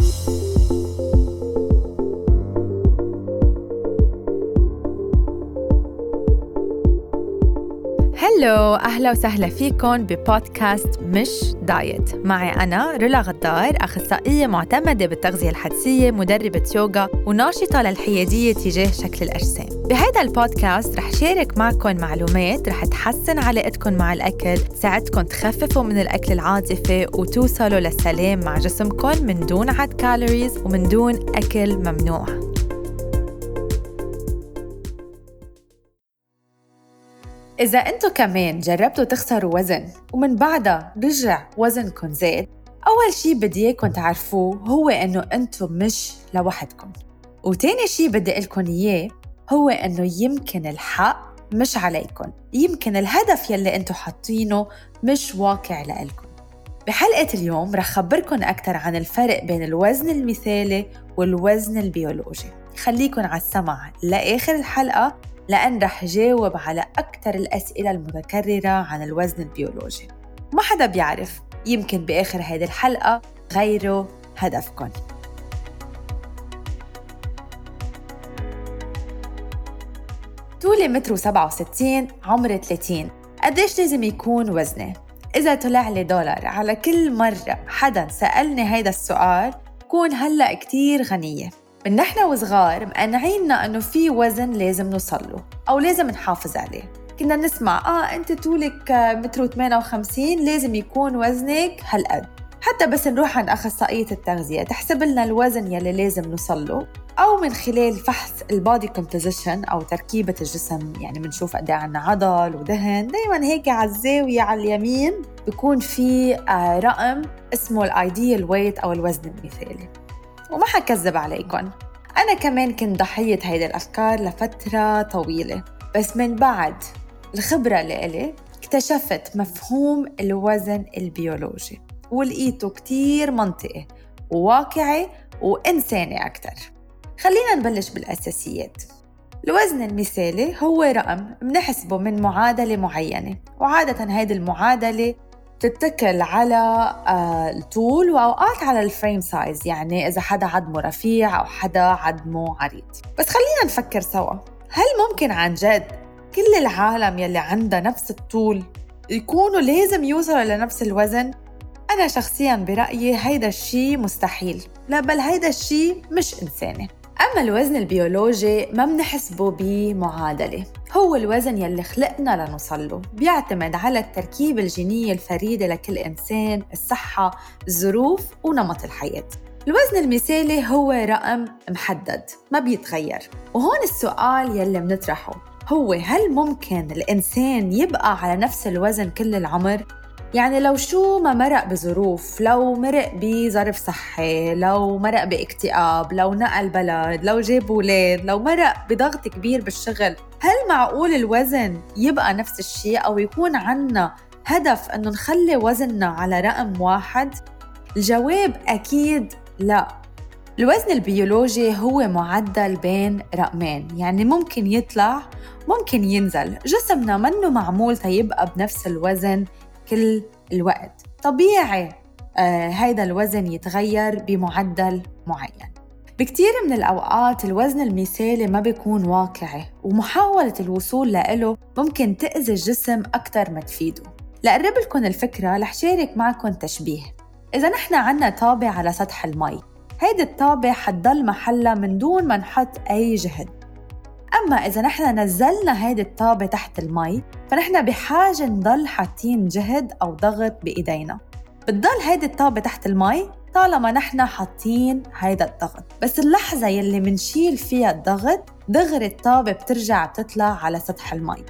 you. hello أهلا وسهلا فيكم ببودكاست مش diet. معي أنا رولا غدار أخصائية معتمدة بالتغذية الحدسية مدربة يوغا وناشطة للحيادية تجاه شكل الأجسام. بهذا البودكاست رح شارك معكم معلومات رح تحسن علاقتكم مع الأكل تساعدكم تخففوا من الأكل العاطفي وتوصلوا للسلام مع جسمكم من دون عد calories ومن دون أكل ممنوع. إذا أنتوا كمان جربتوا تخسروا وزن ومن بعدها رجع وزنكم زاد أول شي بدي إياكم تعرفوه هو إنه أنتوا مش لوحدكم. وتاني شي بدي لكم إياه هو إنه يمكن الحق مش عليكم يمكن الهدف يلي أنتوا حاطينه مش واقع لإلكم بحلقة اليوم رح خبركن أكثر عن الفرق بين الوزن المثالي والوزن البيولوجي. خليكن على السمع لآخر الحلقة لأن رح جاوب على أكثر الأسئلة المتكررة عن الوزن البيولوجي. ما حدا بيعرف يمكن بآخر هذه الحلقة غيروا هدفكم طولي متر وسبعة وستين عمري 30 قديش لازم يكون وزني؟ إذا طلع لي دولار على كل مرة حدا سألني هيدا السؤال كون هلأ كتير غنية. من نحن وصغار مقنعيننا إنه في وزن لازم نوصل له أو لازم نحافظ عليه. كنا نسمع آه أنت طولك متر 58 لازم يكون وزنك هالقد. حتى بس نروح عند أخصائية التغذية تحسب لنا الوزن يلي لازم نوصل له أو من خلال فحص ال body composition أو تركيبة الجسم يعني بنشوف قد إيه عنا عضل ودهن. دايما هيك على الزاوية على اليمين بيكون في آه، رقم اسمه ال ideal weight أو الوزن المثالي. وما حكذب عليكم أنا كمان كنت ضحية هيدي الأفكار لفترة طويلة. بس من بعد الخبرة اللي إلي اكتشفت مفهوم الوزن البيولوجي. ولقيته كتير منطقي وواقعي وإنساني أكتر. خلينا نبلش بالأساسيات. الوزن المثالي هو رقم بنحسبه من معادلة معينة. وعادة هيدي المعادلة تتكل على آه، الطول وأوقات على ال frame size يعني إذا حدا عظمه رفيع أو حدا عظمه عريض. بس خلينا نفكر سوا. هل ممكن عن جد كل العالم يلي عندها نفس الطول يكونوا لازم يوصلوا لنفس الوزن؟ أنا شخصياً برأيي هيدا الشي مستحيل. لا بل هيدا الشي مش إنساني. أما الوزن البيولوجي ما بنحسبه بمعادلة. هو الوزن يلي خلقنا لنوصل له بيعتمد على التركيبة الجينية الفريدة لكل إنسان الصحة الظروف ونمط الحياة. الوزن المثالي هو رقم محدد ما بيتغير. وهون السؤال يلي بنطرحه هو هل ممكن الإنسان يبقى على نفس الوزن كل العمر؟ يعني لو شو ما مرق بظروف لو مرق بظرف صحي لو مرق باكتئاب لو نقل بلد لو جاب ولاد لو مرق بضغط كبير بالشغل هل معقول الوزن يبقى نفس الشيء أو يكون عنا هدف أنه نخلي وزننا على رقم واحد؟ الجواب أكيد لا الوزن البيولوجي هو معدل بين رقمين يعني ممكن يطلع ممكن ينزل جسمنا منه معمول تيبقى بنفس الوزن كل الوقت. طبيعي آه هيدا الوزن يتغير بمعدل معين. بكتير من الأوقات الوزن المثالي ما بيكون واقعي ومحاولة الوصول له ممكن تأذي الجسم أكثر ما تفيده. لأقرب لكم الفكرة رح شارك معكم تشبيه. إذا نحن عنا طابة على سطح المي هيدي الطابة حتضل محلها من دون ما نحط أي جهد. أما إذا نحن نزلنا هيدي الطابة تحت المي فنحن بحاجة نضل حاطين جهد أو ضغط بإيدينا. بتضل هيدي الطابة تحت المي طالما نحن حاطين هيدا الضغط. بس اللحظة يلي منشيل فيها الضغط دغري الطابة بترجع بتطلع على سطح المي.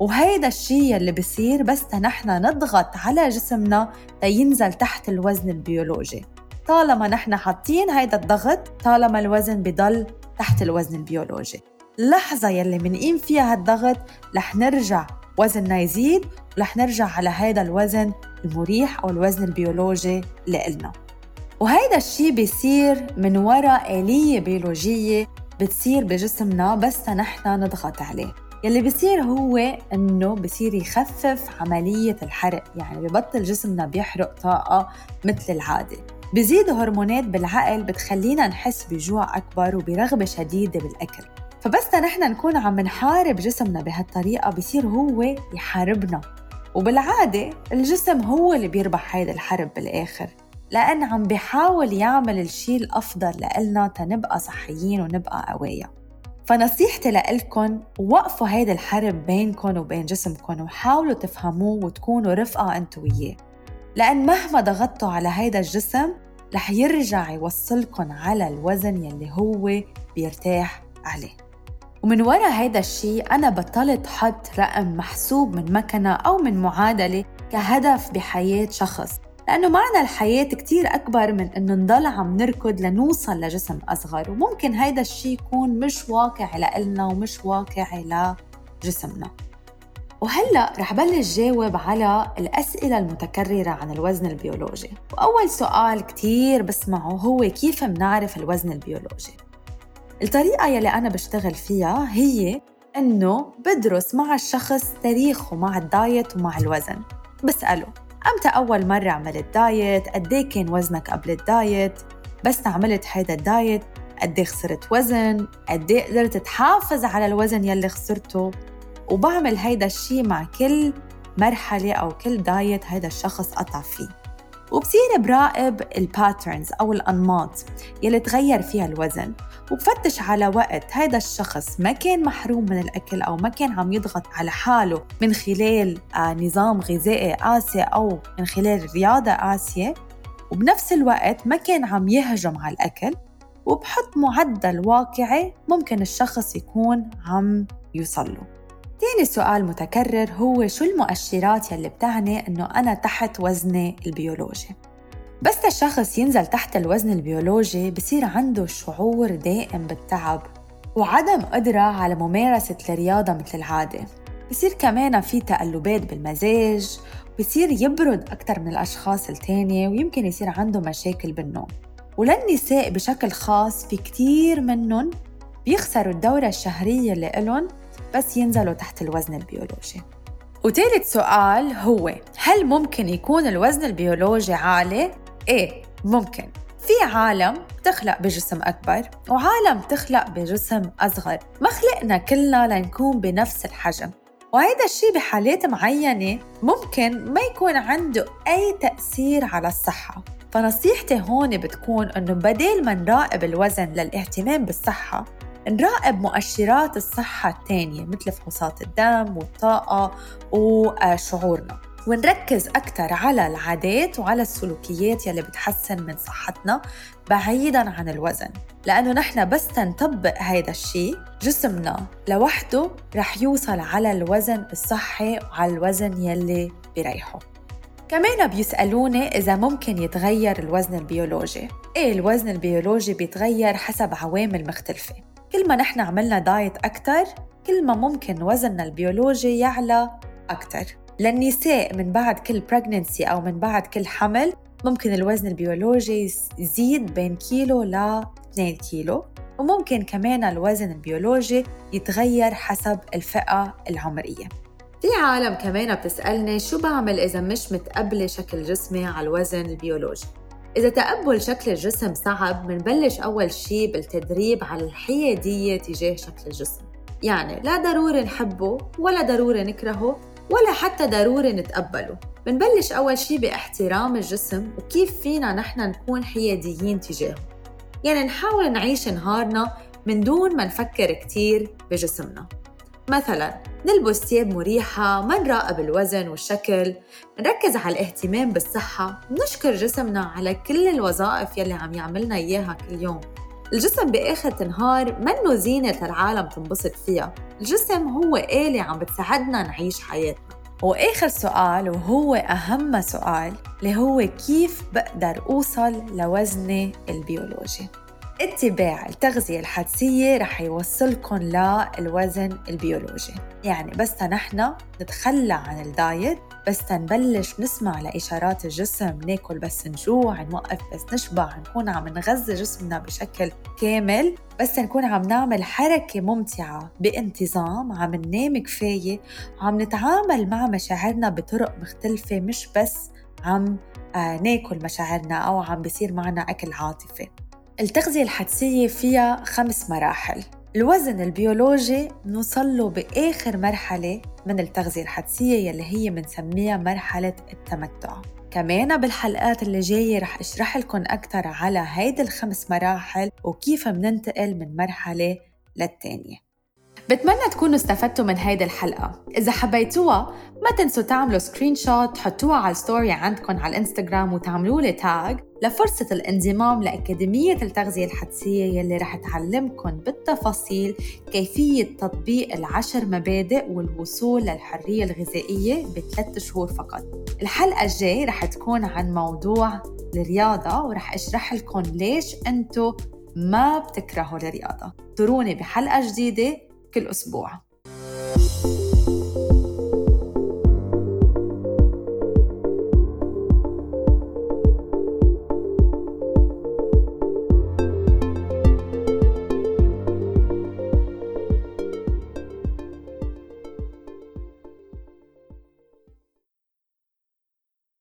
وهيدا الشيء اللي بصير بس نحن نضغط على جسمنا لينزل تحت الوزن البيولوجي. طالما نحن حاطين هيدا الضغط طالما الوزن بضل تحت الوزن البيولوجي. اللحظة يلي منقيم فيها هالضغط رح نرجع وزننا يزيد ورح نرجع على هذا الوزن المريح أو الوزن البيولوجي لإلنا وهيدا الشي بيصير من وراء آلية بيولوجية بتصير بجسمنا بس نحن نضغط عليه. يلي بيصير هو إنه بصير يخفف عملية الحرق يعني ببطل جسمنا بيحرق طاقة مثل العادة. بزيد هرمونات بالعقل بتخلينا نحس بجوع أكبر وبرغبة شديدة بالأكل. فبس نحن نكون عم نحارب جسمنا بهالطريقة بصير هو يحاربنا. وبالعادة الجسم هو اللي بيربح هيدا الحرب بالآخر لأن عم بيحاول يعمل الشيء الأفضل لإلنا تنبقى صحيين ونبقى قوايا فنصيحتي لإلكن وقفوا هيدا الحرب بينكم وبين جسمكم وحاولوا تفهموه وتكونوا رفقة أنتو وياه. لأن مهما ضغطتوا على هيدا الجسم رح يرجع يوصلكن على الوزن يلي هو بيرتاح عليه. ومن وراء هيدا الشيء أنا بطلت حط رقم محسوب من مكنة أو من معادلة كهدف بحياة شخص لأنه معنى الحياة كتير أكبر من إنه نضل عم نركض لنوصل لجسم أصغر وممكن هيدا الشيء يكون مش واقعي لإلنا ومش واقعي لجسمنا. وهلأ رح بلش جاوب على الأسئلة المتكررة عن الوزن البيولوجي وأول سؤال كتير بسمعه هو كيف منعرف الوزن البيولوجي؟ الطريقة يلي أنا بشتغل فيها هي إنه بدرس مع الشخص تاريخه مع الدايت ومع الوزن بسأله أمتى أول مرة عملت دايت؟ قد إيه كان وزنك قبل الدايت؟ بس عملت هيدا الدايت قد إيه خسرت وزن؟ قد إيه قدرت تحافظ على الوزن يلي خسرته؟ وبعمل هيدا الشي مع كل مرحلة أو كل دايت هيدا الشخص قطع فيه وبصير براقب ال patterns أو الأنماط يلي تغير فيها الوزن. وبفتش على وقت هذا الشخص ما كان محروم من الأكل أو ما كان عم يضغط على حاله من خلال آه، نظام غذائي قاسي أو من خلال رياضة قاسية وبنفس الوقت ما كان عم يهجم على الأكل وبحط معدل واقعي ممكن الشخص يكون عم يوصل له. تاني سؤال متكرر هو شو المؤشرات يلي بتعني إنه أنا تحت وزني البيولوجي؟ بس الشخص ينزل تحت الوزن البيولوجي بصير عنده شعور دائم بالتعب وعدم قدرة على ممارسة الرياضة مثل العادة. بصير كمان في تقلبات بالمزاج بصير يبرد أكثر من الأشخاص التانية ويمكن يصير عنده مشاكل بالنوم. وللنساء بشكل خاص في كتير منهم بيخسروا الدورة الشهرية اللي إلهم بس ينزلوا تحت الوزن البيولوجي. وثالث سؤال هو هل ممكن يكون الوزن البيولوجي عالي؟ إيه ممكن. في عالم بتخلق بجسم أكبر وعالم بتخلق بجسم أصغر. ما خلقنا كلنا لنكون بنفس الحجم. وهيدا الشيء بحالات معينة ممكن ما يكون عنده أي تأثير على الصحة. فنصيحتي هون بتكون إنه بدل ما نراقب الوزن للاهتمام بالصحة نراقب مؤشرات الصحة التانية مثل فحوصات الدم والطاقة وشعورنا. ونركز أكثر على العادات وعلى السلوكيات يلي بتحسن من صحتنا بعيدا عن الوزن. لأنه نحن بس نطبق هيدا الشيء جسمنا لوحده رح يوصل على الوزن الصحي وعلى الوزن يلي بيريحه. كمان بيسألوني إذا ممكن يتغير الوزن البيولوجي. إيه الوزن البيولوجي بيتغير حسب عوامل مختلفة. كل ما نحن عملنا دايت أكتر كل ما ممكن وزننا البيولوجي يعلى أكتر. للنساء من بعد كل pregnancy أو من بعد كل حمل ممكن الوزن البيولوجي يزيد بين كيلو ل 2 كيلو. وممكن كمان الوزن البيولوجي يتغير حسب الفئة العمرية. في عالم كمان بتسألني شو بعمل إذا مش متقبلة شكل جسمي على الوزن البيولوجي؟ إذا تقبل شكل الجسم صعب منبلش أول شي بالتدريب على الحيادية تجاه شكل الجسم. يعني لا ضروري نحبه ولا ضروري نكرهه ولا حتى ضروري نتقبله. منبلش أول شي باحترام الجسم وكيف فينا نحن نكون حياديين تجاهه. يعني نحاول نعيش نهارنا من دون ما نفكر كتير بجسمنا. مثلا نلبس ثياب مريحة ما نراقب الوزن والشكل نركز على الاهتمام بالصحة نشكر جسمنا على كل الوظائف يلي عم يعملنا إياها كل يوم. الجسم بآخر النهار منه زينة للعالم تنبسط فيها. الجسم هو آلة عم بتساعدنا نعيش حياتنا. وآخر سؤال وهو أهم سؤال اللي هو كيف بقدر أوصل لوزني البيولوجي؟ اتباع التغذية الحدسية رح يوصلكم للوزن البيولوجي. يعني بس نحن نتخلى عن الدايت بس نبلش نسمع لإشارات الجسم ناكل بس نجوع نوقف بس نشبع نكون عم نغذي جسمنا بشكل كامل بس نكون عم نعمل حركة ممتعة بانتظام عم ننام كفاية وعم نتعامل مع مشاعرنا بطرق مختلفة مش بس عم آه، ناكل مشاعرنا أو عم بيصير معنا أكل عاطفي. التغذية الحدسية فيها خمس مراحل. الوزن البيولوجي نوصل له بآخر مرحلة من التغذية الحدسية يلي هي بنسميها مرحلة التمتع. كمان بالحلقات اللي جاية رح أشرح لكم أكثر على هيدي الخمس مراحل وكيف بننتقل من مرحلة للتانية. بتمنى تكونوا استفدتوا من هيدي الحلقة. إذا حبيتوها ما تنسوا تعملوا screenshot تحطوها على ال story عندكم على الانستغرام وتعملوا لي tag لفرصة الانضمام لأكاديمية التغذية الحدسية يلي رح تعلمكم بالتفاصيل كيفية تطبيق العشر مبادئ والوصول للحرية الغذائية بثلاث شهور فقط. الحلقة الجاي رح تكون عن موضوع الرياضة ورح أشرح لكم ليش أنتو ما بتكرهوا الرياضة. تروني بحلقة جديدة كل أسبوع.